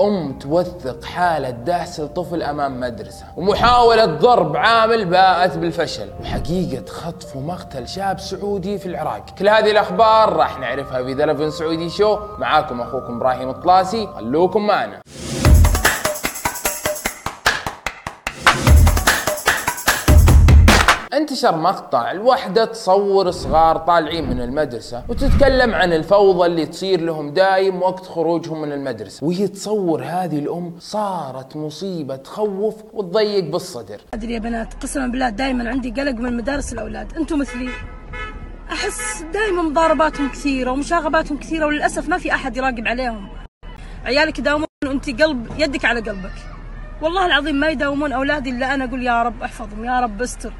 أم توثق حالة دهس لطفل أمام مدرسة ومحاولة ضرب عامل باءت بالفشل. وحقيقة خطف ومقتل شاب سعودي في العراق. كل هذه الأخبار راح نعرفها في ذا سعودي شو معاكم أخوكم إبراهيم الطلاسي. خلوكم معنا. انتشر مقطع. الوحدة تصور صغار طالعين من المدرسة وتتكلم عن الفوضى اللي تصير لهم دايم وقت خروجهم من المدرسة. وهي تصور هذه الأم صارت مصيبة تخوف وتضيق بالصدر. أدري يا بنات قسما بالله دائما عندي قلق من مدارس الأولاد. أنتم مثلي. أحس دائما مضارباتهم كثيرة ومشاغباتهم كثيرة وللأسف ما في أحد يراقب عليهم. عيالك يداومون وأنت قلب يدك على قلبك. والله العظيم ما يداومون أولادي إلا أنا أقول يا رب احفظهم يا رب استر.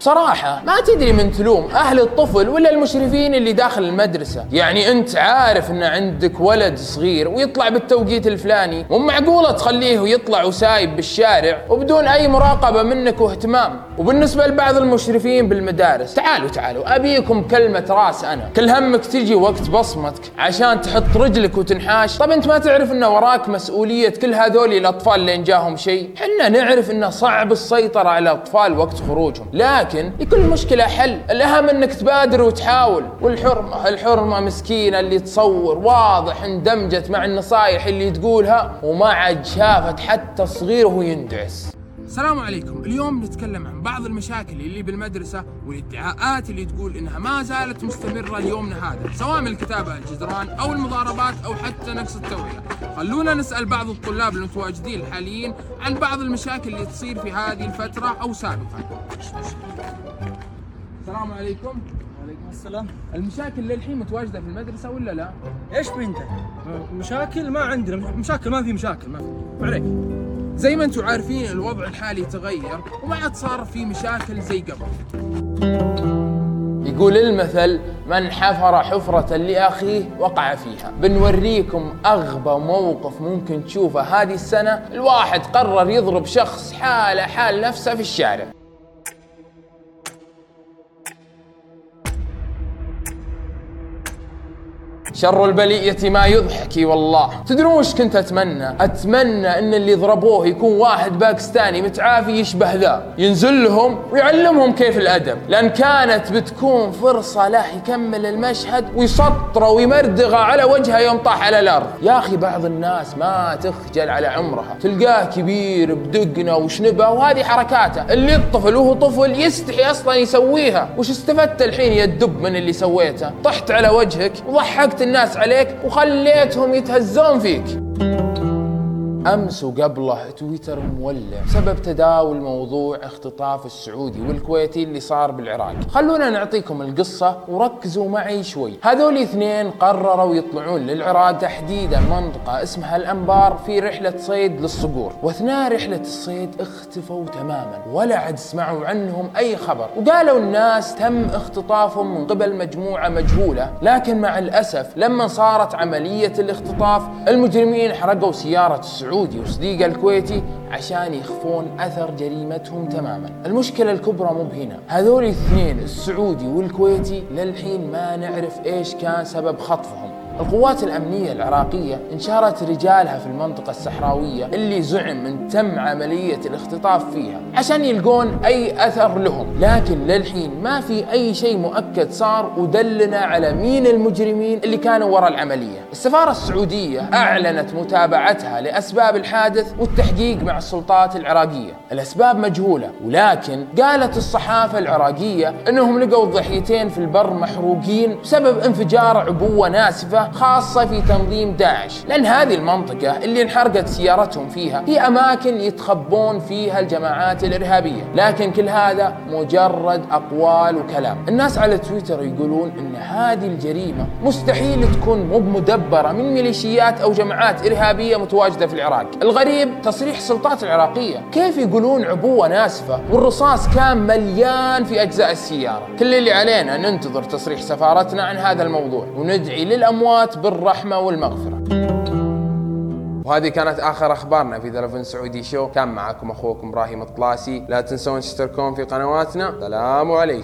صراحة ما تدري من تلوم أهل الطفل ولا المشرفين اللي داخل المدرسة. يعني أنت عارف أن عندك ولد صغير ويطلع بالتوقيت الفلاني مو معقولة تخليه يطلع وسايب بالشارع وبدون أي مراقبة منك واهتمام. وبالنسبة لبعض المشرفين بالمدارس تعالوا تعالوا أبيكم كلمة رأس أنا. كل همك تجي وقت بصمتك عشان تحط رجلك وتنحاش. طب أنت ما تعرف أن وراك مسؤولية كل هذول الأطفال اللي جاهم شيء؟ حنا نعرف أنه صعب السيطرة على الأطفال وقت خروجهم. لكن لكن لكل مشكلة حل. الأهم أنك تبادر وتحاول. والحرمة الحرمة مسكينة اللي تصور واضح اندمجت مع النصايح اللي تقولها وما عاد شافت حتى صغير وهو يندعس. السلام عليكم. اليوم نتكلم عن بعض المشاكل اللي بالمدرسة والادعاءات اللي تقول إنها ما زالت مستمرة ليومنا هذا سواء من الكتابة الجدران أو المضاربات أو حتى نقص التوعية. خلونا نسأل بعض الطلاب المتواجدين حاليا عن بعض المشاكل اللي تصير في هذه الفترة أو سابقا. السلام عليكم. وعليكم السلام. المشاكل للحين متواجدة في المدرسة ولا لا؟ إيش بنت؟ مشاكل ما عندنا. مشاكل ما في مشاكل ما في. عليك. زي ما أنتم عارفين الوضع الحالي تغير وما عاد صار في مشاكل زي قبل. يقول المثل من حفر حفرة لأخيه وقع فيها. بنوريكم أغبى موقف ممكن تشوفه هذه السنة. الواحد قرر يضرب شخص حاله حال نفسه في الشارع. شر البلية ما يضحك والله. تدرون وش كنت أتمنى؟ أتمنى أن اللي ضربوه يكون واحد باكستاني متعافي يشبه ذا. ينزل لهم ويعلمهم كيف الأدب. لأن كانت بتكون فرصة له يكمل المشهد ويسطره ويمردغه على وجهه يوم طاح على الأرض. يا أخي بعض الناس ما تخجل على عمرها. تلقاه كبير بدقنه وشنبه وهذه حركاته. اللي الطفل وهو طفل يستحي أصلا يسويها. وش استفدت الحين يا الدب من اللي سويته؟ طحت على وجهك وضحكت الناس عليك وخليتهم يتهزون فيك. أمس وقبله تويتر مولع بسبب تداول موضوع اختطاف السعودي والكويتي اللي صار بالعراق. خلونا نعطيكم القصة وركزوا معي شوي. هذول اثنين قرروا يطلعون للعراق تحديدا منطقة اسمها الأنبار في رحلة صيد للصقور. واثناء رحلة الصيد اختفوا تماما ولا عاد سمعوا عنهم أي خبر. وقالوا الناس تم اختطافهم من قبل مجموعة مجهولة لكن مع الأسف لما صارت عملية الاختطاف المجرمين حرقوا سيارة السعودي. السعودي وصديقه الكويتي عشان يخفون أثر جريمتهم تماما. المشكلة الكبرى مو بهنا. هذول الاثنين السعودي والكويتي للحين ما نعرف إيش كان سبب خطفهم. القوات الأمنية العراقية انشرت رجالها في المنطقة الصحراوية اللي زعم من تم عملية الاختطاف فيها عشان يلقون أي أثر لهم. لكن للحين ما في أي شيء مؤكد صار ودلنا على مين المجرمين اللي كانوا وراء العملية. السفارة السعودية أعلنت متابعتها لأسباب الحادث والتحقيق مع السلطات العراقية. الأسباب مجهولة ولكن قالت الصحافة العراقية أنهم لقوا الضحيتين في البر محروقين بسبب انفجار عبوة ناسفة خاصة في تنظيم داعش لأن هذه المنطقة اللي انحرقت سيارتهم فيها هي أماكن يتخبون فيها الجماعات الإرهابية. لكن كل هذا مجرد أقوال وكلام. الناس على تويتر يقولون أن هذه الجريمة مستحيل تكون مو مدبرة من ميليشيات أو جماعات إرهابية متواجدة في العراق. الغريب تصريح السلطات العراقية. كيف يقولون عبوة ناسفة والرصاص كان مليان في أجزاء السيارة؟ كل اللي علينا ننتظر تصريح سفارتنا عن هذا الموضوع وندعي للأموات الأموات بالرحمة والمغفرة. وهذه كانت آخر أخبارنا في ذا سعودي شو. كان معكم أخوكم إبراهيم الطلاسي. لا تنسون تشتركون في قنواتنا. سلام عليكم.